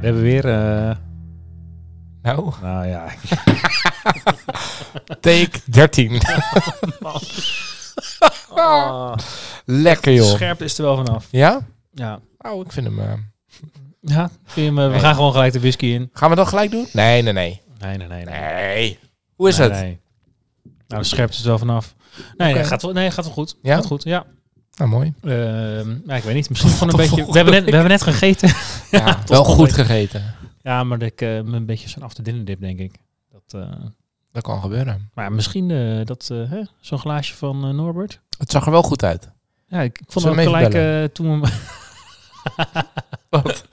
We hebben weer... eh, Nou, nou ja, take 13. Ah, Lekker joh. scherp is er wel vanaf. Ja? Ja, Nou, ik vind hem... eh, ja vind je hem, eh, we gaan gewoon gelijk de whisky in. Gaan we dat gelijk doen? Nee, nee, nee. Nee, nee, nee. nee. Nee. Hoe is Nee, het? nee. Nou, de scherpte is er wel vanaf. Nee, gaat wel, nee, gaat wel goed. Ja? Gaat goed, ja. Nou, mooi. Ehm, ja, ik weet niet. Misschien gewoon een beetje... We hebben, net, we hebben net gegeten. Ja, wel goed gegeten. Ja, maar ik eh, me een beetje zo'n af de dip, denk ik. Dat, eh, Dat kan gebeuren. maar misschien eh, dat eh, hè, zo'n glaasje van eh, Norbert. Het zag er wel goed uit. Ja, ik, vond het gelijk eh, toen we... Wat?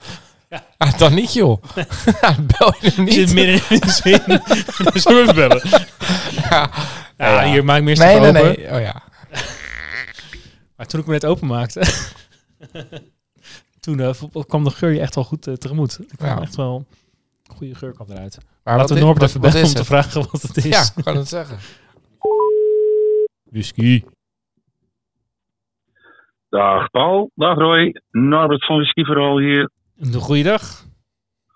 Ah, dan niet joh. Ja, Bel je hem Ik zit niet? midden in de zin. Dus we bellen. Ja. Ja, Ja. hier maak ik me eerst Nee, nee, nee. Oh ja. Maar toen ik me net openmaakte... toen eh, kwam de geur je echt wel goed eh, tegemoet. Ik kwam Ja. echt wel... Een goede geur kwam eruit. Maar Laten we Norbert even bellen om te vragen wat het is. Ja, ik kan het zeggen. Whisky. Dag Paul, dag Roy, Norbert van Whisky Vooral hier. Een goede dag.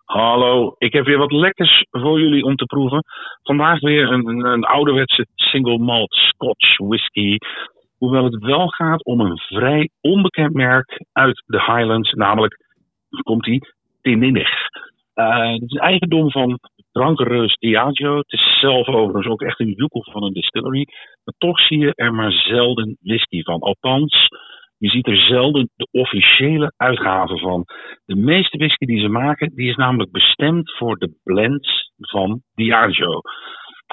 Hallo, ik heb weer wat lekkers voor jullie om te proeven. Vandaag weer een, een, een ouderwetse single malt Scotch whisky. Hoewel het wel gaat om een vrij onbekend merk uit de Highlands, namelijk, komt die, Tinninnig. Eh het is eigendom van drankenreus Diageo. Het is zelf overigens ook echt een joekel van een distillery. Maar toch zie je er maar zelden whisky van. Althans, je ziet er zelden de officiële uitgave van. De meeste whisky die ze maken, die is namelijk bestemd voor de blends van Diageo.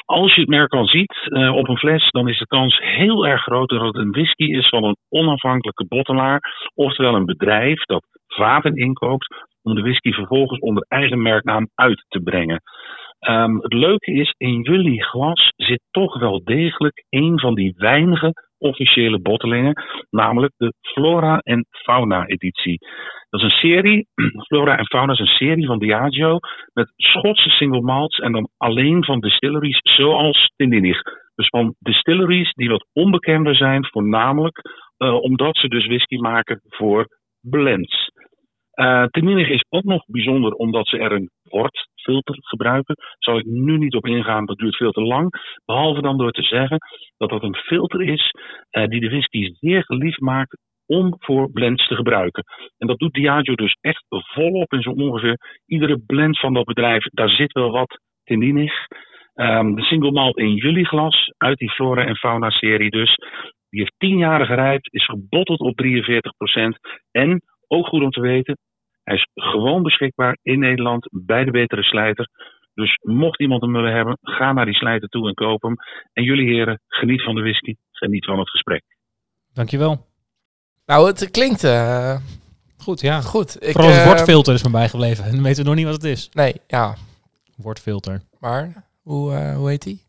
Als je het merk al ziet eh, op een fles, dan is de kans heel erg groot dat het een whisky is van een onafhankelijke bottelaar. Oftewel een bedrijf dat vaten inkoopt om de whisky vervolgens onder eigen merknaam uit te brengen. Ehm, het leuke is, in jullie glas zit toch wel degelijk een van die weinige officiële bottelingen, namelijk de Flora en Fauna editie. Dat is een serie, Flora en Fauna is een serie van Diageo met Schotse single malts en dan alleen van distilleries zoals Tindinig. Dus van distilleries die wat onbekender zijn, voornamelijk eh, omdat ze dus whisky maken voor blends. Uh, is ook nog bijzonder omdat ze er een wortfilter gebruiken. Zal ik nu niet op ingaan, dat duurt veel te lang. Behalve dan door te zeggen dat dat een filter is eh, die de whisky zeer geliefd maakt om voor blends te gebruiken. En dat doet Diageo dus echt volop in zo ongeveer iedere blend van dat bedrijf. Daar zit wel wat Tindinig. Um, de single malt in jullie glas uit die Flora en Fauna serie dus. Die heeft 10 jaar gerijpt, is gebotteld op 43%. En, ook goed om te weten, hij is gewoon beschikbaar in Nederland bij de betere slijter. Dus mocht iemand hem willen hebben, ga naar die slijter toe en koop hem. En jullie heren, geniet van de whisky, geniet van het gesprek. Dankjewel. Nou, het klinkt eh, Goed, ja. goed. Ik, Vooral het eh, woordfilter is me bijgebleven. En dan weten we nog niet wat het is. Nee, ja. Woordfilter. Maar, hoe, eh, hoe heet die?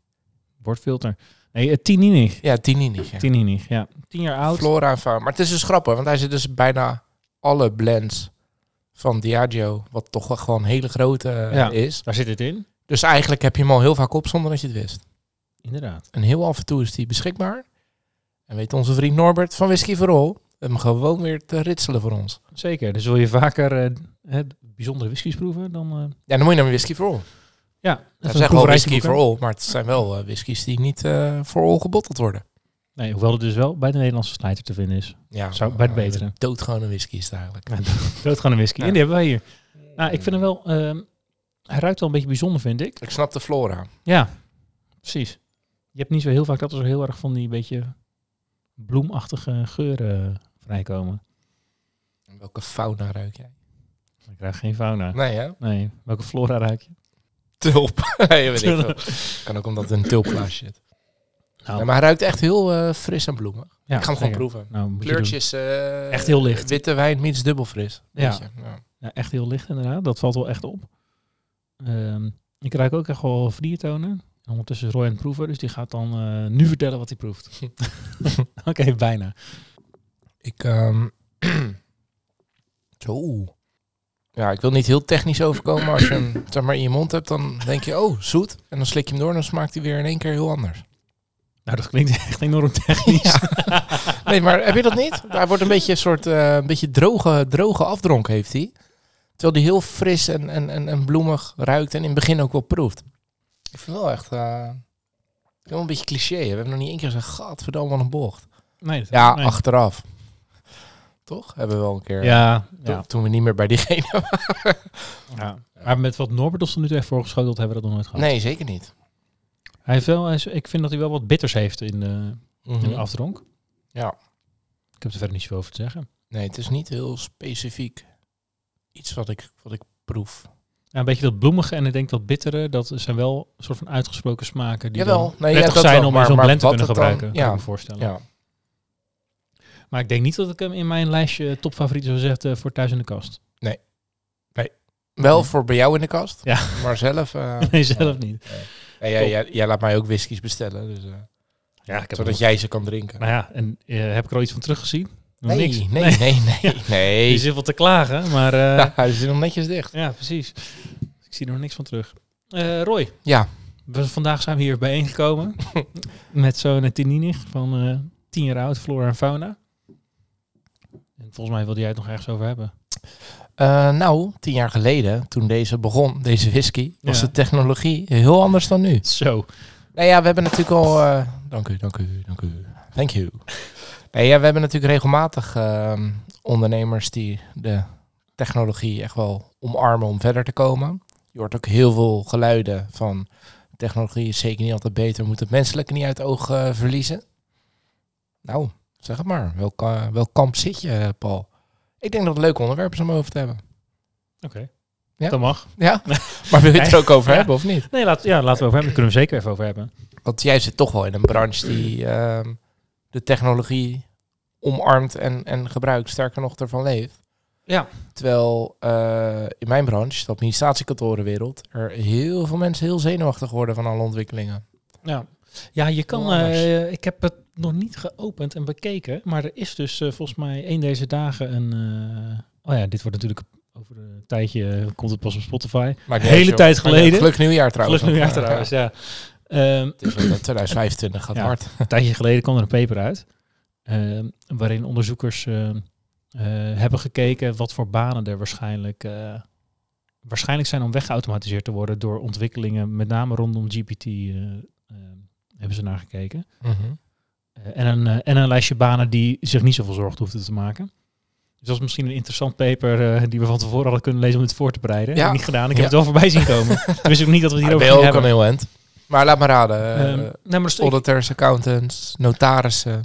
Woordfilter. Nee, het Tininig. Ja, Tininig. Ja. Tininig, ja. Tien jaar oud. Flora en Fauna. Maar het is dus grappig, want hij zit dus bijna alle blends van Diageo, wat toch wel gewoon een hele grote eh, Ja. is. Daar zit het in. Dus eigenlijk heb je hem al heel vaak op zonder dat je het wist. Inderdaad. En heel af en toe is die beschikbaar. En weet onze vriend Norbert van Whisky for All hem gewoon weer te ritselen voor ons. Zeker. Dus wil je vaker eh, hè, bijzondere whiskies proeven, dan... eh, Ja, dan moet je naar Whisky for All. ja, Dat zeggen wel Whisky for. All, maar het zijn wel whiskies die niet voor all gebotteld worden. Nee, hoewel het dus wel bij de Nederlandse slijter te vinden is. Ja, Zou- bij de eh, betere. Doodgewone whisky is het eigenlijk. Ja, dood gewoon een whisky. Ja. En die hebben wij hier. Nou, ik vind hem wel... ehm, hij ruikt wel een beetje bijzonder, vind ik. Ik snap de flora. Ja, precies. Je hebt niet zo heel vaak dat er zo heel erg van die beetje bloemachtige geuren vrijkomen. Welke fauna ruik jij? Ik krijg geen fauna. Nee, hè? Nee. Welke flora ruik je? Tulp. nee, weet ik veel. Kan ook omdat het een tulpglaasje zit. Nou, Ja, maar hij ruikt echt heel eh, fris en bloemig. ja, ik ga hem gewoon proeven. Nou. Kleurtjes. eh, Echt heel licht. Witte wijn meets dubbel fris. Ja. Ja. Ja, echt heel licht inderdaad. Dat valt wel echt op. Ehm, ik ruik ook echt wel vliertonen. En Ondertussen is Roy aan het proeven, dus die gaat dan eh, nu vertellen wat hij proeft. Oké, bijna. Ik, ehm, zo. Ja, ik wil niet heel technisch overkomen, maar als je hem zeg maar, in je mond hebt, dan denk je, oh, zoet. En dan slik je hem door en dan smaakt hij weer in één keer heel anders. Nou, dat klinkt echt enorm technisch. Nee, maar heb je dat niet? Daar wordt een beetje een soort eh, een beetje droge, droge afdronk heeft hij. Terwijl die heel fris en, en, en, en bloemig ruikt en in het begin ook wel proeft. Ik vind wel echt... eh wel een beetje cliché. hè. We hebben nog niet één keer gezegd, gadverdamme wat een bocht. Nee, dat- Ja, nee. achteraf. Toch? Hebben we wel een keer... Ja, Toen, ja, toen we niet meer bij diegene waren. ja. Maar met wat Norbert ons er nu toe heeft voorgeschoteld, hebben we dat nog nooit gehad. Nee, zeker niet. Hij heeft wel, ik vind dat hij wel wat bitters heeft in de, in de afdronk. Ja. Ik heb er verder niet zoveel over te zeggen. Nee, het is niet heel specifiek iets wat ik, wat ik proef. Ja, een beetje dat bloemige en ik denk dat bittere, dat zijn wel een soort van uitgesproken smaken die Jawel. dan Nee, prettig dat zijn wel, om maar- in zo'n blend te kunnen dan- gebruiken, kan ja. ik me voorstellen. Ja. Maar ik denk niet dat ik hem in mijn lijstje topfavorieten zou zetten voor thuis in de kast. Wel Nee. voor bij jou in de kast. Ja. Maar zelf... eh, Nee, zelf niet. Ja, jij, jij, jij laat mij ook whiskies bestellen. Dus, eh, Ja, ik heb zodat jij ze kan drinken. Nou ja, en eh, heb ik er al iets van teruggezien? Nog nee, niks. nee, nee, nee, nee. Je zit wel te klagen, maar eh, Ja, ja. hij zit nog netjes dicht. precies. Ik zie er nog niks van terug. Eh, Roy, Ja, we, vandaag zijn we hier bijeengekomen met zo'n Tininig van eh 10 jaar oud, Flora en Fauna. En volgens mij wilde jij het nog ergens over hebben. Eh, nou, tien jaar geleden, toen deze begon, deze whisky, was Ja. de technologie heel anders dan nu. Zo. Nou ja, we hebben natuurlijk al... eh, dank u, dank u, dank u. Thank you. Nee, ja, we hebben natuurlijk regelmatig ehm, ondernemers die de technologie echt wel omarmen om verder te komen. Je hoort ook heel veel geluiden van technologie is zeker niet altijd beter, we moeten het menselijke niet uit het oog verliezen. Nou, zeg het maar. Welk, eh, welk kamp zit je, Paul? Ik denk dat het een leuk onderwerp is om over te hebben. Oké. Ja. Dat mag. Ja? Maar wil je het er ook over Ja. hebben of niet? Nee, laat, ja, laten we over hebben. Daar kunnen we zeker even over hebben. Want jij zit toch wel in een branche die ehm, de technologie omarmt en, en gebruikt, sterker nog ervan leeft. Ja. Terwijl eh, in mijn branche, de administratiekantorenwereld, er heel veel mensen heel zenuwachtig worden van alle ontwikkelingen. Ja, ja je kan. Eh, ik heb het nog niet geopend en bekeken, maar er is dus eh, volgens mij één deze dagen een. eh, oh ja, dit wordt natuurlijk over een tijdje eh, komt het pas op Spotify. Maar Hele tijd geleden. Gelukkig nieuwjaar trouwens. Gelukkig nieuwjaar Ja, trouwens, ja. Ehm, Het is wel- 2025 gaat Ja. hard. een tijdje geleden kwam er een paper uit, ehm, waarin onderzoekers eh, eh, hebben gekeken wat voor banen er waarschijnlijk, eh, waarschijnlijk zijn om weggeautomatiseerd te worden door ontwikkelingen, met name rondom GPT, eh, eh, hebben ze naar gekeken. Mhm. Eh, en, een, eh, en een lijstje banen die zich niet zoveel zorgen hoefden te maken. Dus dat is misschien een interessant paper eh, die we van tevoren hadden kunnen lezen om dit voor te bereiden. Ja. Heb ik niet gedaan. Ik Ja. heb het wel voorbij zien komen. Toen wist ik ook niet dat we het Ah, hierover hebben. heel end. Maar laat raden. eh, maar dus ik- auditors, accountants, notarissen,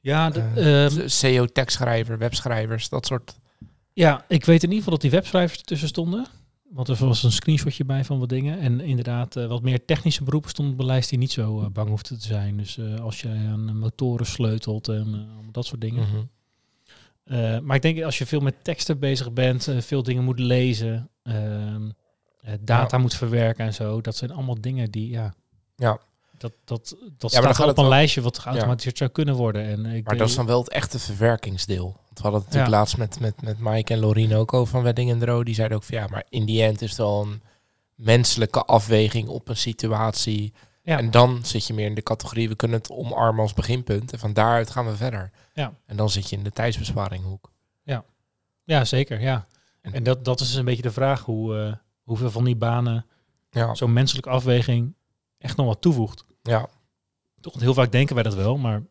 ja, de- eh, ehm, SEO-tekstschrijver, webschrijvers, dat soort. ja, ik weet in ieder geval dat die webschrijvers ertussen stonden. Want er was een screenshotje bij van wat dingen. En inderdaad, eh, wat meer technische beroepen stonden op de lijst die niet zo eh, bang hoefden te zijn. Dus eh, als je aan motoren sleutelt en dat soort dingen. Mhm. Maar ik denk als je veel met teksten bezig bent, veel dingen moet lezen, ehm, eh, data moet verwerken en zo, dat zijn allemaal dingen die, ja, Ja. dat, dat, dat dan staat op een wel- lijstje wat geautomatiseerd zou kunnen worden. En ik Maar denk- dat is dan wel het echte verwerkingsdeel. We hadden het natuurlijk Ja. laatst met, met, met Mike en Lorien ook over van Wedding en Dro. Die zeiden ook van ja, maar in die end is het wel een menselijke afweging op een situatie. Ja. En dan zit je meer in de categorie, we kunnen het omarmen als beginpunt. En van daaruit gaan we verder. Ja. En dan zit je in de tijdsbesparinghoek. Ja, zeker, ja. En- En dat, dat is een beetje de vraag, hoe, eh, hoeveel van die banen Ja, zo'n menselijke afweging echt nog wat toevoegt. ja. Toch, heel vaak denken wij dat wel, maar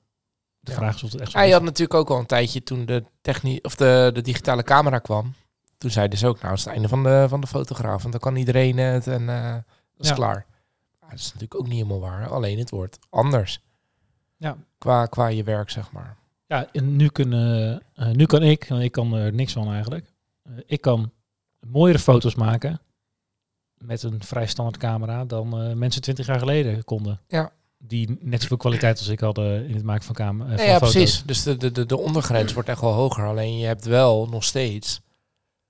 de Ja. vraag is of het echt zo Hij is. had natuurlijk ook al een tijdje toen de, technie of de, de digitale camera kwam. Toen zeiden ze ook, nou, het is het einde van de, van de fotograaf. Want dan kan iedereen het en eh, dat is Ja. klaar. Maar dat is natuurlijk ook niet helemaal waar. Alleen het wordt anders. Ja. Qua, qua je werk, zeg maar. Ja, en nu, kunnen, eh, nu kan ik, want ik kan er niks van eigenlijk. Eh, ik kan mooiere foto's maken met een vrij standaard camera dan mensen 20 jaar geleden konden. Ja. Die net zoveel kwaliteit als ik hadden in het maken van, Nee, van ja, foto's. precies. Dus de, de, de, de ondergrens wordt echt wel hoger. Alleen je hebt wel nog steeds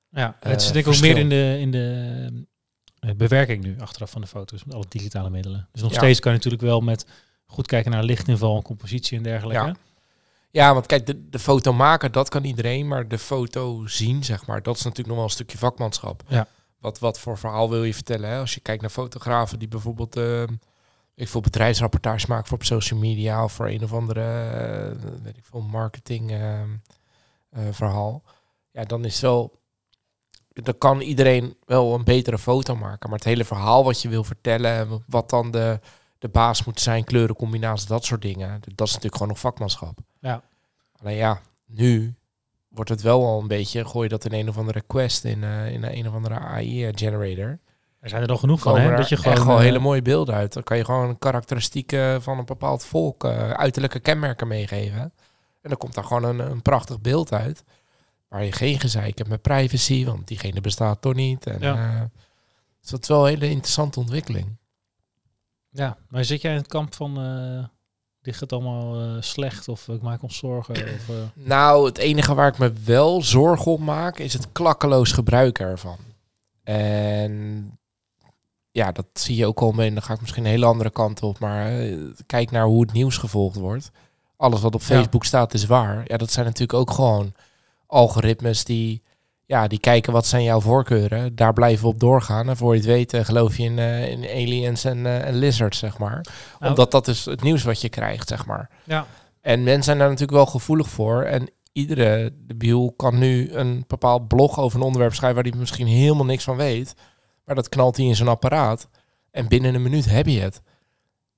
Ja, het eh, denk ik ook meer in de, in de eh, bewerking nu achteraf van de foto's met alle digitale middelen. Dus nog Ja. steeds kan je natuurlijk wel met goed kijken naar lichtinval, compositie en dergelijke. Ja. Ja, want kijk, de, de foto maken, dat kan iedereen. Maar de foto zien, zeg maar, dat is natuurlijk nog wel een stukje vakmanschap. Ja. Wat, wat voor verhaal wil je vertellen? Hè? Als je kijkt naar fotografen die bijvoorbeeld... eh, ik veel bedrijfsrapportage maken voor op social media... of voor een of andere, eh, weet ik veel, marketing eh, eh, verhaal. Ja, dan is wel... Dan kan iedereen wel een betere foto maken. Maar het hele verhaal wat je wil vertellen... en wat dan de, de baas moet zijn, kleurencombinaties, dat soort dingen. Dat is natuurlijk gewoon nog vakmanschap. Ja. Alleen ja, nu wordt het wel al een beetje, gooi je dat in een of andere quest in, eh, in een of andere AI-generator. Er zijn er al genoeg van, hè? Dat je gewoon, gewoon eh, hele mooie beelden uit. Dan kan je gewoon karakteristieken van een bepaald volk, eh, uiterlijke kenmerken meegeven. En dan komt daar gewoon een, een prachtig beeld uit. Waar je geen gezeik hebt met privacy, want diegene bestaat toch niet. En, Ja. eh, dus dat is wel een hele interessante ontwikkeling. Ja, maar zit jij in het kamp van... ligt het allemaal slecht of ik maak ons zorgen? Of, Nou, het enige waar ik me wel zorgen om maak, is het klakkeloos gebruiken ervan. En ja, dat zie je ook al mee. En dan ga ik misschien een hele andere kant op. Maar eh, kijk naar hoe het nieuws gevolgd wordt. Alles wat op Ja. Facebook staat is waar. Ja, dat zijn natuurlijk ook gewoon algoritmes die, ja, die kijken wat zijn jouw voorkeuren. Daar blijven we op doorgaan. En voor je het weet eh, geloof je in, eh, in aliens en, en lizards, zeg maar. Nou, Omdat dat is het nieuws wat je krijgt, zeg maar. ja. En mensen zijn daar natuurlijk wel gevoelig voor. En iedere debiel kan nu een bepaald blog over een onderwerp schrijven waar hij misschien helemaal niks van weet. Maar dat knalt hij in zijn apparaat. En binnen een minuut heb je het.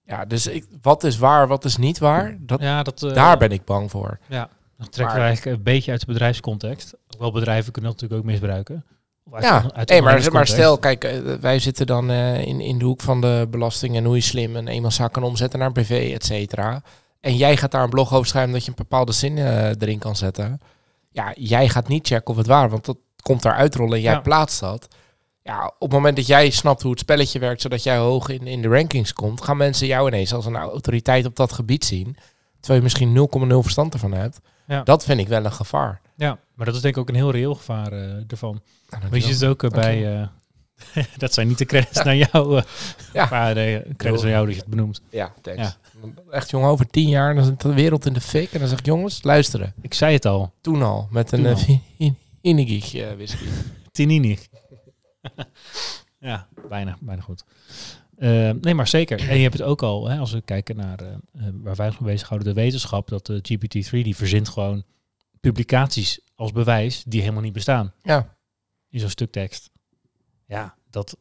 Ja, dus ik, wat is waar, wat is niet waar? Dat, ja, dat... eh, daar ben ik bang voor. Ja, dat trekken we eigenlijk een beetje uit de bedrijfscontext. Wel bedrijven kunnen dat natuurlijk ook misbruiken. Uit- Ja, uit hey, maar, stel, kijk, eh, wij zitten dan eh, in, in de hoek van de belasting en hoe je slim een eenmanszaak kan omzetten naar een BV, et cetera. En jij gaat daar een blog over schrijven dat je een bepaalde zin erin kan zetten. Ja, jij gaat niet checken of het waar, want dat komt daar uitrollen en jij Ja. plaatst dat. Ja, op het moment dat jij snapt hoe het spelletje werkt, zodat jij hoog in, in de rankings komt, gaan mensen jou ineens als een autoriteit op dat gebied zien. Terwijl je misschien 0,0 verstand ervan hebt. Ja. Dat vind ik wel een gevaar. Ja, maar dat is denk ik ook een heel reëel gevaar eh, ervan. Nou, Maar je ziet het ook eh, bij... Eh, dat zijn niet de credits naar jou. Ja. Maar de credits naar jou dat je het benoemt. Ja, thanks. Echt jongen, over tien jaar dan is de wereld in de fik. En dan zeg ik, jongens, luisteren. Ik zei het al. Toen al, met een Toen uh, al. Eh, whisky. Tinini. ja, bijna, bijna goed. Eh, nee, maar zeker. En je hebt het ook al, hè, als we kijken naar eh, eh, waar wij ons mee bezighouden, de wetenschap, dat de GPT-3 die verzint gewoon publicaties als bewijs die helemaal niet bestaan Ja, in zo'n stuk tekst. Ja, dat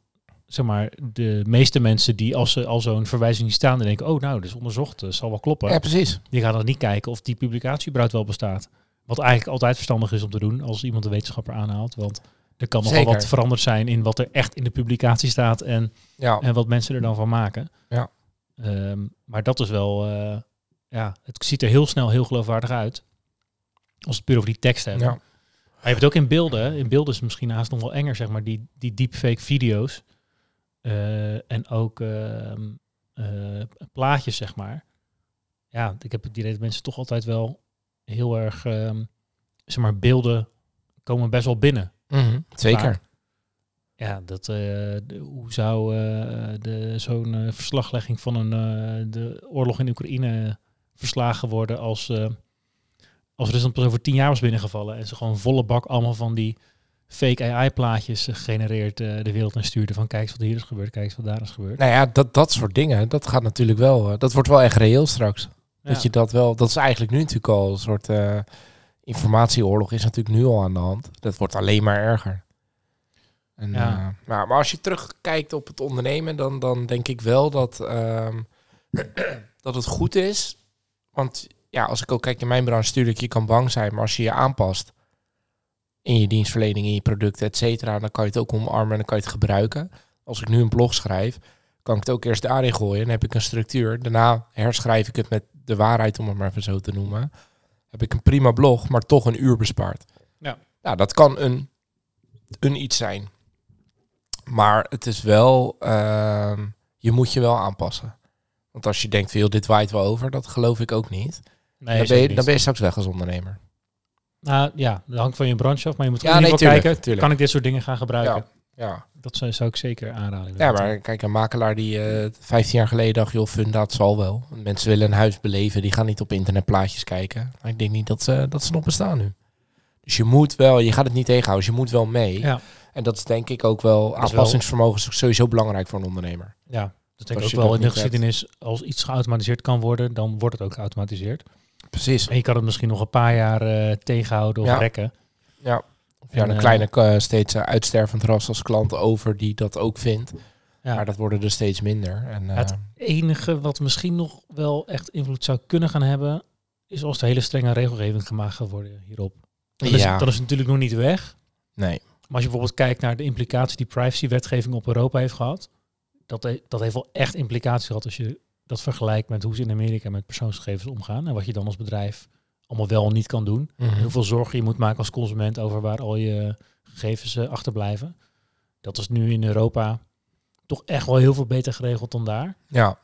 zeg maar de meeste mensen die als ze al zo'n verwijzing niet staan, dan denken, oh nou, dus onderzocht, dat zal wel kloppen. ja, precies. Die gaan dan niet kijken of die publicatie überhaupt wel bestaat. Wat eigenlijk altijd verstandig is om te doen als iemand een wetenschapper aanhaalt. Want er kan nogal wat veranderd zijn in wat er echt in de publicatie staat en, Ja, en wat mensen er dan van maken. Ja. Ehm, maar dat is wel, eh, ja, het ziet er heel snel heel geloofwaardig uit. Als het puur over die tekst hebben. ja. Maar je hebt het ook in beelden. In beelden is het misschien haast nog wel enger, zeg maar, die, die deepfake video's. Eh, en ook ehm, eh, plaatjes, zeg maar. Ja, ik heb het idee dat mensen toch altijd wel heel erg, ehm, zeg maar, beelden komen best wel binnen. Mhm, Zeker. Ja, dat, eh, de- hoe zou de, zo'n eh, verslaglegging van een, de oorlog in Oekraïne verslagen worden als, als Rusland pas over tien jaar was binnengevallen en ze gewoon volle bak allemaal van die fake AI-plaatjes gegenereerd de wereld in stuurden van kijk eens wat hier is gebeurd, kijk eens wat daar is gebeurd. Nou ja, dat, dat soort dingen, dat gaat natuurlijk wel, dat wordt wel echt reëel straks. Dat je dat wel, dat is eigenlijk nu natuurlijk al een soort informatieoorlog is natuurlijk nu al aan de hand. Dat wordt alleen maar erger. En, Ja. eh, maar, maar als je terugkijkt op het ondernemen, dan, dan denk ik wel dat, ehm, dat het goed is. Want ja, als ik ook kijk in mijn branche, natuurlijk, je kan bang zijn, maar als je je aanpast in je dienstverlening, in je producten, et cetera, dan kan je het ook omarmen en dan kan je het gebruiken. Als ik nu een blog schrijf, kan ik het ook eerst daarin gooien. Dan heb ik een structuur. Daarna herschrijf ik het met de waarheid, om het maar even zo te noemen. Heb ik een prima blog, maar toch een uur bespaard. Ja. Nou, dat kan een, een iets zijn. Maar het is wel, ehm, je moet je wel aanpassen. Want als je denkt, veel dit waait wel over, dat geloof ik ook niet. Nee, dan, ben je, dan ben je straks weg als ondernemer. Nou ja, dat hangt van je branche af, maar je moet Ja, nee, tuurlijk, kijken, tuurlijk. kan ik dit soort dingen gaan gebruiken? Ja. Ja. Dat zou, ik zeker aanraden. ja, maar kijk, een makelaar die eh 15 jaar geleden dacht, joh, Fundaat zal wel. Mensen willen een huis beleven, die gaan niet op internetplaatjes kijken. Maar ik denk niet dat ze, dat ze nog bestaan nu. Dus je moet wel, je gaat het niet tegenhouden, dus je moet wel mee. Ja. En dat is denk ik ook wel, aanpassingsvermogen is sowieso belangrijk voor een ondernemer. Ja, dat denk ik ook wel in de hebt. geschiedenis. Als iets geautomatiseerd kan worden, dan wordt het ook geautomatiseerd. Precies. En je kan het misschien nog een paar jaar eh, tegenhouden of Ja. rekken. Ja. Of ja, En, een eh, kleine, eh, steeds eh, uitstervend ras als klant over die dat ook vindt. Ja. Maar dat worden er steeds minder. En, Het enige wat misschien nog wel echt invloed zou kunnen gaan hebben, is als er hele strenge regelgeving gemaakt gaat worden hierop. Dan is, ja, dan is natuurlijk nog niet weg. nee. Maar als je bijvoorbeeld kijkt naar de implicatie die privacywetgeving op Europa heeft gehad, dat, he- dat heeft wel echt implicaties gehad als je dat vergelijkt met hoe ze in Amerika met persoonsgegevens omgaan en wat je dan als bedrijf allemaal wel en niet kan doen. Mhm. En hoeveel zorgen je moet maken als consument over waar al je gegevens eh, achterblijven. Dat is nu in Europa toch echt wel heel veel beter geregeld dan daar. Ja,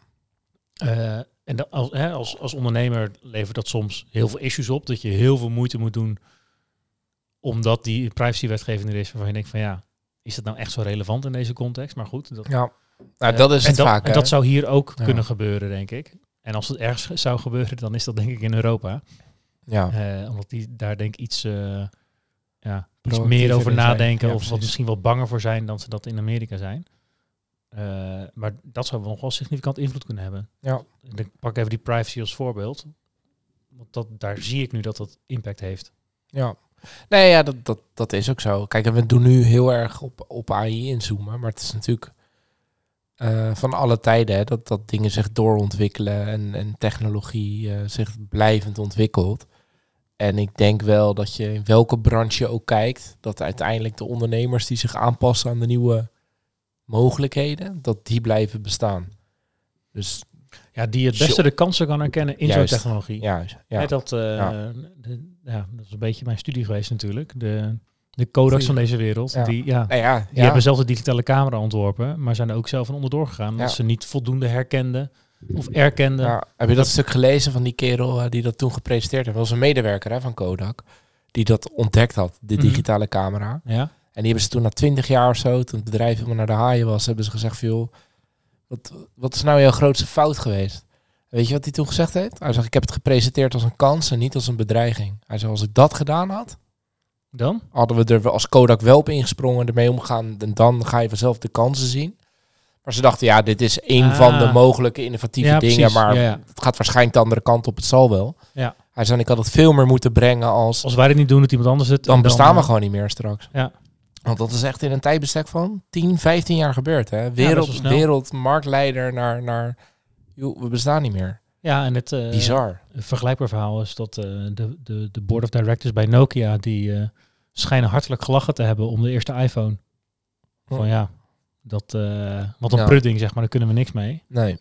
Eh, en dat als, hè, als, als ondernemer levert dat soms heel veel issues op. Dat je heel veel moeite moet doen omdat die privacywetgeving er is. Waarvan je denkt van ja, is dat nou echt zo relevant in deze context? Maar goed, dat, ja. Nou, eh, dat is en het dat, vaak. En dat zou hier ook Ja. kunnen gebeuren, denk ik. En als het ergens zou gebeuren, dan is dat denk ik in Europa. Ja. Eh, omdat die daar denk ik iets, eh, ja, iets meer over nadenken. Ja, of wat misschien wel banger voor zijn dan ze dat in Amerika zijn. Eh, maar dat zou wel nog wel significant invloed kunnen hebben. Ja. Ik denk, pak even die privacy als voorbeeld. Want dat, daar zie ik nu dat dat impact heeft. Ja. Nee, ja, dat, dat, dat is ook zo. Kijk, en we doen nu heel erg op, op AI inzoomen, maar het is natuurlijk eh, van alle tijden hè, dat, dat dingen zich doorontwikkelen en, en technologie eh, zich blijvend ontwikkelt. En ik denk wel dat je in welke branche je ook kijkt, dat uiteindelijk de ondernemers die zich aanpassen aan de nieuwe mogelijkheden, dat die blijven bestaan. Dus Ja, die het beste de kansen kan herkennen in zo'n Juist. technologie. ja, ja. Dat, eh, Ja. de- ja, dat is een beetje mijn studie geweest natuurlijk. De, de Kodaks van deze wereld. Ja. Die, ja, Nou ja, Die hebben zelf de digitale camera ontworpen, maar zijn er ook zelf van onderdoor gegaan. Omdat Ja. ze niet voldoende herkenden of erkenden. Ja, heb je dat stuk gelezen van die kerel eh, die dat toen gepresenteerd heeft? Dat was een medewerker hè, van Kodak. Die dat ontdekt had, de Mhm. digitale camera. Ja. En die hebben ze toen na twintig jaar of zo, toen het bedrijf helemaal naar de haaien was, hebben ze gezegd van joh, wat, wat is nou jouw grootste fout geweest? Weet je wat hij toen gezegd heeft? Hij zegt, ik heb het gepresenteerd als een kans en niet als een bedreiging. Hij zei, als ik dat gedaan had, Dan? hadden we er als Kodak wel op ingesprongen, ermee omgaan. En dan ga je vanzelf de kansen zien. Maar ze dachten, ja, dit is een Ah. van de mogelijke innovatieve Ja, dingen, precies. maar Ja, ja. het gaat waarschijnlijk de andere kant op, het zal wel. Ja. Hij zei, ik had het veel meer moeten brengen als... Als wij het niet doen, doet iemand anders het. Dan bestaan we eh, gewoon niet meer straks. Ja. Want dat is echt in een tijdbestek van 10, 15 jaar gebeurd. Hè? Wereld, snel. wereldmarktleider naar, naar... Joh, we bestaan niet meer. Ja, en het eh, Bizar. een vergelijkbaar verhaal is dat eh, de, de, de board of directors bij Nokia, die schijnen hartelijk gelachen te hebben om de eerste iPhone. Hm. Van ja, dat, eh, wat een Ja. pudding zeg maar, daar kunnen we niks mee. Nee,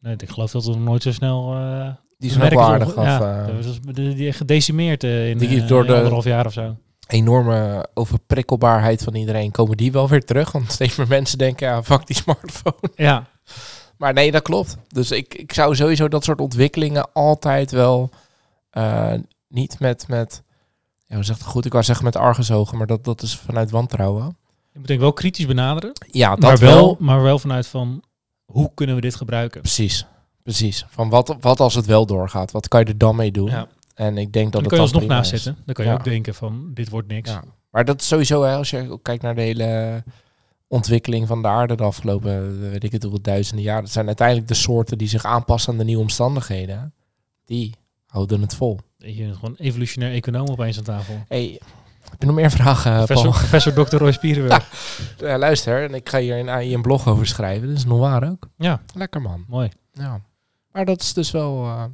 Nee, ik geloof dat er nog nooit zo snel... eh die zijn ook merken wel is aardig onge- af. ja, eh, die, die gedecimeerd in, Die door in de- anderhalf jaar of zo. enorme overprikkelbaarheid van iedereen. Komen die wel weer terug? Want steeds meer mensen denken, ja, fuck die smartphone. Ja, Maar nee, dat klopt. Dus ik, ik zou sowieso dat soort ontwikkelingen altijd wel niet met, met ja, hoe zegt het goed? Ik wou zeggen met argusogen, maar dat, dat is vanuit wantrouwen. Je moet denk ik wel kritisch benaderen. Ja, dat maar, wel. wel, maar wel vanuit van, hoe kunnen we dit gebruiken? Precies, precies. Van wat, wat als het wel doorgaat? Wat kan je er dan mee doen? Ja. En ik denk dat Dan kun je alsnog naast zitten. Dan kan je Ja. ook denken van, dit wordt niks. Ja. Maar dat is sowieso, hè, als je kijkt naar de hele ontwikkeling van de aarde de afgelopen, eh, weet ik het hoeveel duizenden jaren. Het zijn uiteindelijk de soorten die zich aanpassen aan de nieuwe omstandigheden. Die houden het vol. Je, gewoon evolutionair econoom opeens aan tafel. Hey, heb je nog meer vragen, professor, Paul? professor Dr. Roy Spierenburg. Ja, luister, en ik ga hier een, een blog over schrijven. Dat is nog waar ook. Ja, Lekker man. mooi. Ja. Maar dat is dus wel eh,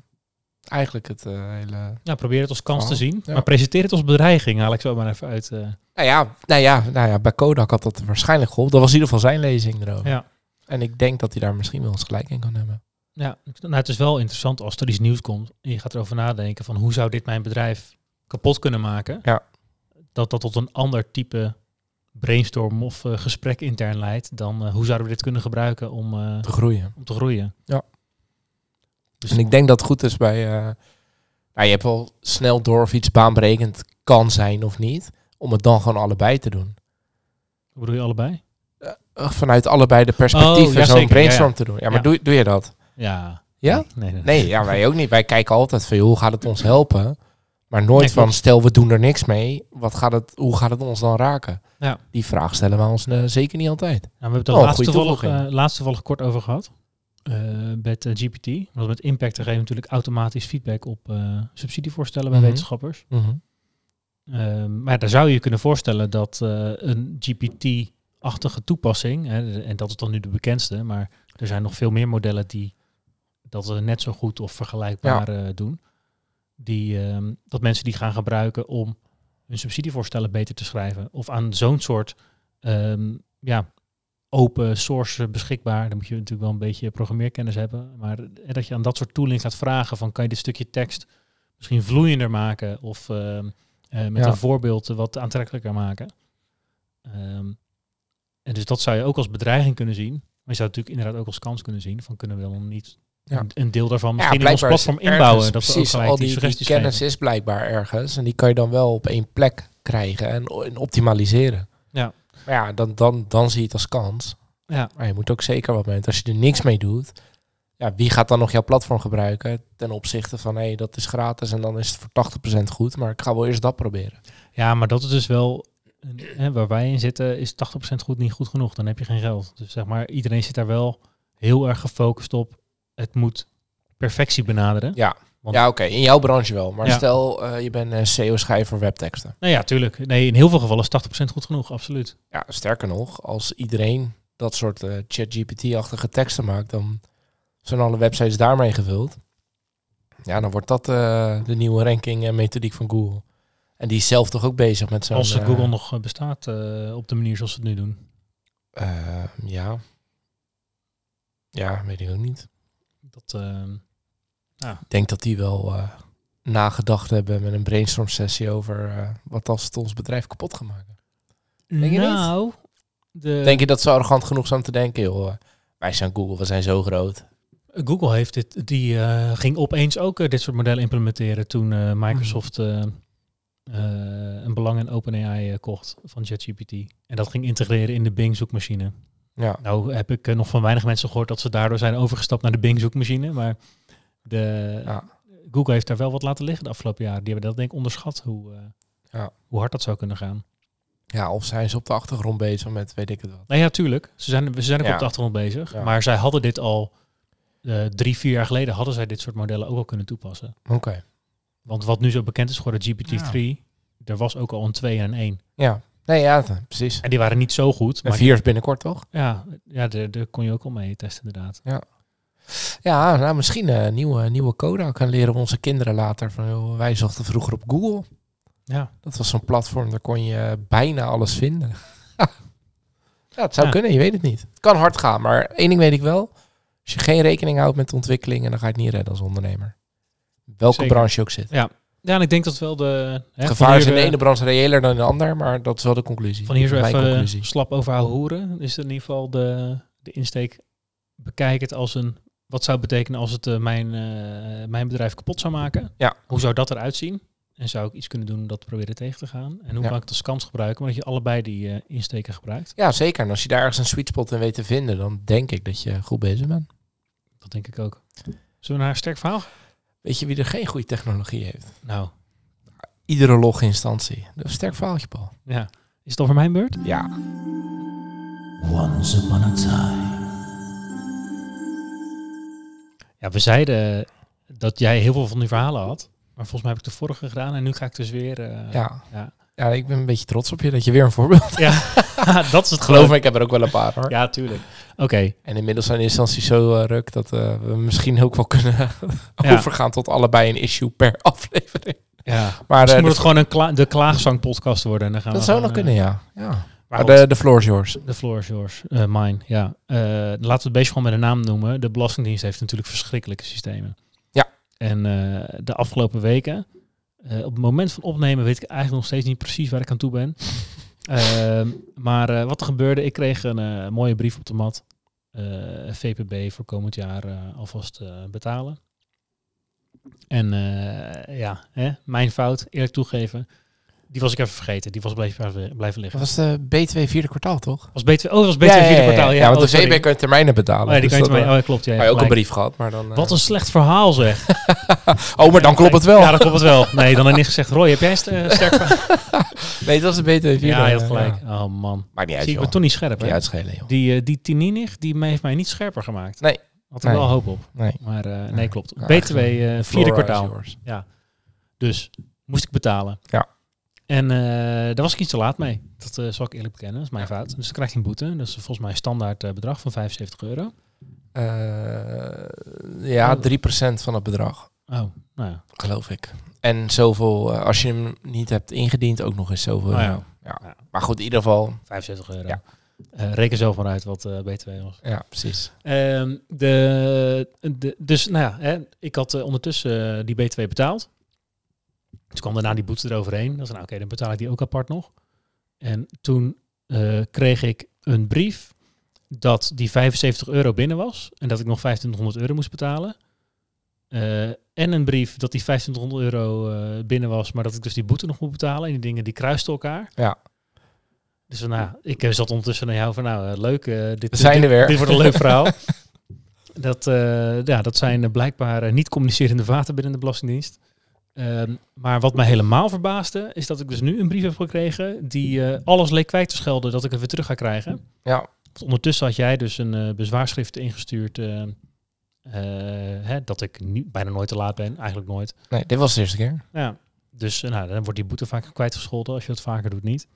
eigenlijk het eh, hele... Ja, probeer het als kans Oh, te zien. ja. Maar presenteer het als bedreiging, haal ik zo maar even uit. eh. Nou ja, nou ja, nou ja, bij Kodak had dat waarschijnlijk geholpen. Dat was in ieder geval zijn lezing erover. ja. En ik denk dat hij daar misschien wel eens gelijk in kan hebben. Ja, nou, het is wel interessant als er iets nieuws komt en je gaat erover nadenken van hoe zou dit mijn bedrijf kapot kunnen maken. Ja. Dat dat tot een ander type brainstorm of eh, gesprek intern leidt dan eh, hoe zouden we dit kunnen gebruiken om, eh, Te groeien. om te groeien. Ja. Dus En ik denk dat het goed is bij, eh, Nou, je hebt wel snel door of iets baanbrekend kan zijn of niet. Om het dan gewoon allebei te doen. Hoe bedoel je allebei? Uh, vanuit allebei de perspectieven Oh, ja, zo'n brainstorm Ja, ja. te doen. Ja, maar Ja. Doe, doe je dat? Ja. Ja? Nee, nee, nee. Nee, ja, wij ook niet. Wij kijken altijd van, joh, hoe gaat het ons helpen? Maar nooit Nee, van, stel we doen er niks mee. Wat gaat het, hoe gaat het ons dan raken? Ja. Die vraag stellen we ons eh, zeker niet altijd. Nou, we hebben het er Oh, laatst, goede toevallig, toevoeging. eh, laatst toevallig kort over gehad. eh, met GPT. Want met Impact geven natuurlijk automatisch feedback op eh, subsidievoorstellen bij Mhm. wetenschappers. Ehm, maar daar zou je je kunnen voorstellen dat eh, een GPT-achtige toepassing, hè, en dat is dan nu de bekendste, maar er zijn nog veel meer modellen die dat net zo goed of vergelijkbaar eh, doen. Die, ehm, dat mensen die gaan gebruiken om hun subsidievoorstellen beter te schrijven. Of aan zo'n soort ehm, ja, open source beschikbaar. Dan moet je natuurlijk wel een beetje programmeerkennis hebben. Maar eh, dat je aan dat soort tooling gaat vragen van kan je dit stukje tekst misschien vloeiender maken of ehm, eh, met Ja. een voorbeeld wat aantrekkelijker maken. En dus dat zou je ook als bedreiging kunnen zien. Maar je zou het natuurlijk inderdaad ook als kans kunnen zien. Van kunnen we dan niet Ja. een, deel daarvan Ja, misschien in ons platform inbouwen. Dat precies, al die, die, die suggesties kennis geven. is blijkbaar ergens. En die kan je dan wel op één plek krijgen en, en optimaliseren. Ja. Maar ja, dan, dan, dan zie je het als kans. Ja. Maar je moet ook zeker wat mee. Als je er niks mee doet, ja, wie gaat dan nog jouw platform gebruiken? Ten opzichte van, hé, dat is gratis en dan is het voor 80% goed. Maar ik ga wel eerst dat proberen. Ja, maar dat is dus wel... Hè, waar wij in zitten is 80% goed niet goed genoeg. Dan heb je geen geld. Dus zeg maar, iedereen zit daar wel heel erg gefocust op. Het moet perfectie benaderen. Ja, Want- ja oké, in jouw branche wel. Maar Ja. stel, eh, je bent SEO-schrijver voor webteksten. Nou ja, tuurlijk. Nee, in heel veel gevallen is 80% goed genoeg, absoluut. Ja, sterker nog, als iedereen dat soort eh, ChatGPT-achtige teksten maakt, dan zijn alle websites daarmee gevuld. Ja, dan wordt dat eh, de nieuwe ranking en methodiek van Google. En die is zelf toch ook bezig met zo'n... Als eh, eh, Google nog eh, bestaat eh, op de manier zoals ze het nu doen. eh, ja. Ja, weet ik ook niet. Dat, ehm, Ik denk dat die wel eh, nagedacht hebben met een brainstorm sessie over eh, wat als het ons bedrijf kapot gaat maken. Denk je niet? nou, de, Denk je dat ze arrogant genoeg zijn om te denken, joh, eh, wij zijn Google, we zijn zo groot. Google heeft dit, die ging opeens ook dit soort modellen implementeren toen Microsoft eh, een belang in OpenAI kocht van ChatGPT. En dat ging integreren in de Bing zoekmachine. Ja, Nou heb ik eh, nog van weinig mensen gehoord dat ze daardoor zijn overgestapt naar de Bing zoekmachine. Maar de, Ja. Google heeft daar wel wat laten liggen de afgelopen jaren. Die hebben dat denk ik onderschat hoe, eh, Ja. hoe hard dat zou kunnen gaan. ja, of zijn ze op de achtergrond bezig met weet ik het wat. Nou ja, tuurlijk. Ze zijn, ze zijn ook Ja. op de achtergrond bezig. Maar zij hadden dit al eh, drie, vier jaar geleden hadden zij dit soort modellen ook al kunnen toepassen. Oké. Want wat nu zo bekend is geworden, GPT-3, er was ook al een 2 en een 1. Ja, nee, ja, precies. En die waren niet zo goed. En Maar vier is binnenkort, toch? ja, ja daar, daar kon je ook al mee testen inderdaad. Ja, nou, misschien een nieuwe, nieuwe code. Dan leren we onze kinderen later van, wij zochten vroeger op Google. Ja, Dat was zo'n platform, daar kon je bijna alles vinden. ja, het zou Ja. kunnen, je weet het niet. Het kan hard gaan, maar één ding weet ik wel. Als je geen rekening houdt met ontwikkelingen, dan ga je het niet redden als ondernemer. Welke Zeker. branche je ook zit. ja. Ja en ik denk dat wel de... Hè, gevaar is in de eh, ene branche reëler dan in de ander, maar dat is wel de conclusie. Van hier zo even conclusie. slap over ouwe hoeren. Is in ieder geval de, de insteek. Bekijk het als een... Wat zou het betekenen als het eh, mijn, eh, mijn bedrijf kapot zou maken? Ja. Hoe zou dat eruit zien? En zou ik iets kunnen doen om dat te proberen tegen te gaan? En hoe Ja. kan ik het als kans gebruiken? Maar dat je allebei die eh, insteken gebruikt. Ja, zeker. En als je daar ergens een sweet spot in weet te vinden, dan denk ik dat je goed bezig bent. Dat denk ik ook. Zullen we naar een sterk verhaal? Weet je wie er geen goede technologie heeft? Nou, Iedere loginstantie. Dat is een sterk verhaaltje, Paul. ja. Is het over mijn beurt? Ja. Once upon a time. Ja, we zeiden dat jij heel veel van die verhalen had. Maar volgens mij heb ik de vorige gedaan. En nu ga ik dus weer... eh, Ja. Ja. ja, ik ben een beetje trots op je dat je weer een voorbeeld ja. dat is het Geloof me, ik heb er ook wel een paar hoor. Ja, tuurlijk. Oké. En inmiddels zijn de instanties zo eh, ruk dat eh, we misschien ook wel kunnen Ja. overgaan tot allebei een issue per aflevering. Ja. Maar Misschien eh, moet de- het gewoon een kla de klaagzang-podcast worden. En dan gaan dat we zou nog kunnen, ja. ja. Maar de, de floor is yours. De floor is yours. Mine, ja. Laten we het beest gewoon met een naam noemen. De Belastingdienst heeft natuurlijk verschrikkelijke systemen. Ja. En de afgelopen weken, op het moment van opnemen weet ik eigenlijk nog steeds niet precies waar ik aan toe ben. Ehm, maar eh, wat er gebeurde, ik kreeg een eh, mooie brief op de mat. Eh, VPB voor komend jaar alvast betalen. En ja, hè, mijn fout, eerlijk toegeven. Die was ik even vergeten. Die was blijven, blijven liggen. Dat was de B2 vierde kwartaal, toch? Was B2, oh, dat was B2 vierde kwartaal. Ja, ja want oh, de. VB kan je termijnen betalen. Oh, ja, die dus kan je dat, mee. eh, Oh, ja, klopt. Ja, maar je ook een brief gehad, maar dan... eh, Wat een slecht verhaal zeg. Oh, maar dan klopt het wel. Ja, dan klopt het wel. Nee, dan heb ik niet gezegd. Roy, heb jij eh, sterk verhaal? Nee, dat is de B2 vierde. Ja, je had eh, gelijk. ja. Oh man. Maakt niet uit, Zie ik toch niet scherp, hè? uitschelen, joh. Die, eh, die Tininich, die heeft mij niet scherper gemaakt. Nee. Had er Nee. wel hoop op. Nee. Maar eh, nee, klopt. Nou, B2 echt, eh, vierde kwartaal. yours. Dus moest ik betalen. Ja. En eh, daar was ik iets te laat mee. Dat eh, zal ik eerlijk bekennen. Dat is mijn fout. Dus dan krijg je een boete. Dat is volgens mij een standaard eh, bedrag van 75 euro. Ja, 3% van het bedrag, Oh, nou ja. geloof ik. En zoveel, als je hem niet hebt ingediend, ook nog eens zoveel. Oh ja. ja. Ja. Maar goed, in ieder geval, 75 euro. Ja. Reken zelf maar uit wat eh, B2 was. ja, precies. Ehm, de, de, dus nou ja, hè, ik had ondertussen die B2 betaald. Toen kwam daarna die boete eroverheen. Dat is nou oké, dan betaal ik die ook apart nog. En toen eh, kreeg ik een brief dat die 75 euro binnen was en dat ik nog 2500 euro moest betalen. Eh, en een brief dat die 2500 euro eh, binnen was, maar dat ik dus die boete nog moet betalen. En die dingen die kruisten elkaar. Ja. Dus van, nou, ik zat ondertussen naar jou van, nou, leuk. dit, zijn dit, er weer. Dit wordt een leuk verhaal. dat, ja, dat zijn blijkbaar niet communicerende vaten binnen de Belastingdienst. Ehm, maar wat mij helemaal verbaasde, is dat ik dus nu een brief heb gekregen die eh, alles leek kwijt te schelden dat ik het weer terug ga krijgen. Ja, Want ondertussen had jij dus een eh, bezwaarschrift ingestuurd eh, hè, dat ik niet, bijna nooit te laat ben, eigenlijk nooit. nee, dit was de eerste keer. Ja, dus nou, dan wordt die boete vaak kwijtgescholden als je dat vaker doet niet.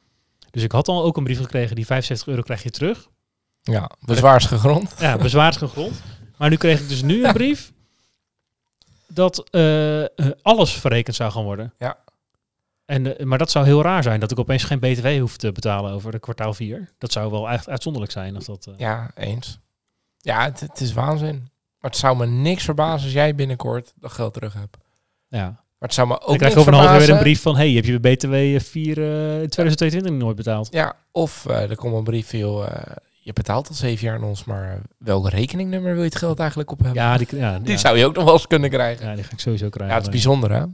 Dus ik had al ook een brief gekregen, die 75 euro krijg je terug. Ja, bezwaarsgegrond. Ja, bezwaargegrond. Maar nu kreeg ik dus nu een brief dat eh, eh, alles verrekend zou gaan worden. Ja. En, eh, maar dat zou heel raar zijn, dat ik opeens geen btw hoef te betalen over de kwartaal 4. Dat zou wel echt uitzonderlijk zijn als dat... Ja, eens. Ja, het, het is waanzin. Maar het zou me niks verbazen als jij binnenkort dat geld terug hebt. ja. Maar het zou me ook Dan krijg over een half jaar weer een brief van... hey, heb je btw 4 eh, in 2022 nooit betaald? Ja, of er komt een brief van, je betaalt al zeven jaar aan ons, maar welk rekeningnummer wil je het geld eigenlijk op hebben? Ja, die, ja, Die ja. zou je ook nog wel eens kunnen krijgen. ja, die ga ik sowieso krijgen. Ja, het is bijzonder hè.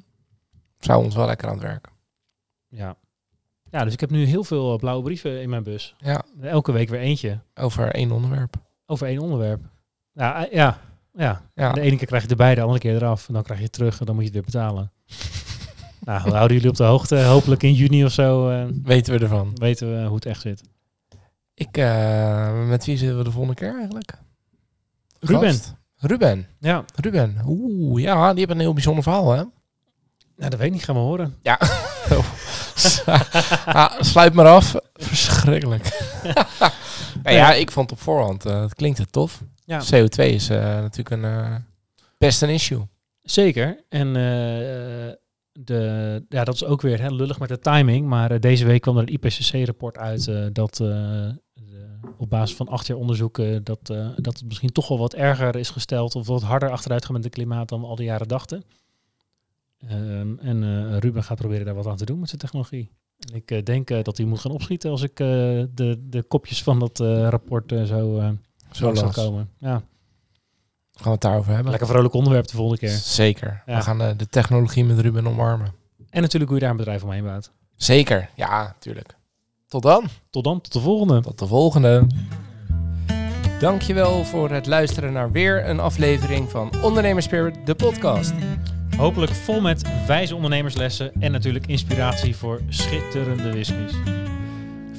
Zou ons wel lekker aan het werken. Ja. ja, dus ik heb nu heel veel eh, blauwe brieven in mijn bus. Ja, Elke week weer eentje. over één onderwerp. Over één onderwerp. Ja, eh, ja, ja. Ja, De ene keer krijg je erbij, de andere keer eraf. En dan krijg je het terug en dan moet je het weer betalen. nou, we houden jullie op de hoogte. Hopelijk in juni of zo eh, weten we ervan. weten we hoe het echt zit. Ik, eh, met wie zitten we de volgende keer eigenlijk? Ruben. Gast? Ruben. Ja, Ruben. Oeh, ja, die heeft een heel bijzonder verhaal hè. nou, dat weet ik niet. Gaan we horen. Ja. ah, sluit maar af. Verschrikkelijk. nou ja, ik vond op voorhand, eh, het klinkt het tof. Ja, CO2 is eh, natuurlijk een best een issue. zeker. En de, ja, dat is ook weer hè, lullig met de timing. Maar deze week kwam er een IPCC-rapport uit dat op basis van acht jaar onderzoeken dat, eh, dat het misschien toch wel wat erger is gesteld of wat harder achteruit gaat met het klimaat dan we al die jaren dachten. Ehm, en eh, Ruben gaat proberen daar wat aan te doen met zijn technologie. En ik eh, denk eh, dat hij moet gaan opschieten als ik eh, de, de kopjes van dat eh, rapport eh, zo, eh Zo las. komen. Ja, Gaan we het daarover hebben? lekker vrolijk onderwerp de volgende keer. Zeker. Ja. We gaan eh, de technologie met Ruben omarmen. En natuurlijk hoe je daar een bedrijf omheen bouwt. Zeker. Ja, tuurlijk. Tot dan. Tot dan, tot de volgende. Tot de volgende. Dankjewel voor het luisteren naar weer een aflevering van Ondernemerspirit, de podcast. Hopelijk vol met wijze ondernemerslessen en natuurlijk inspiratie voor schitterende whiskies.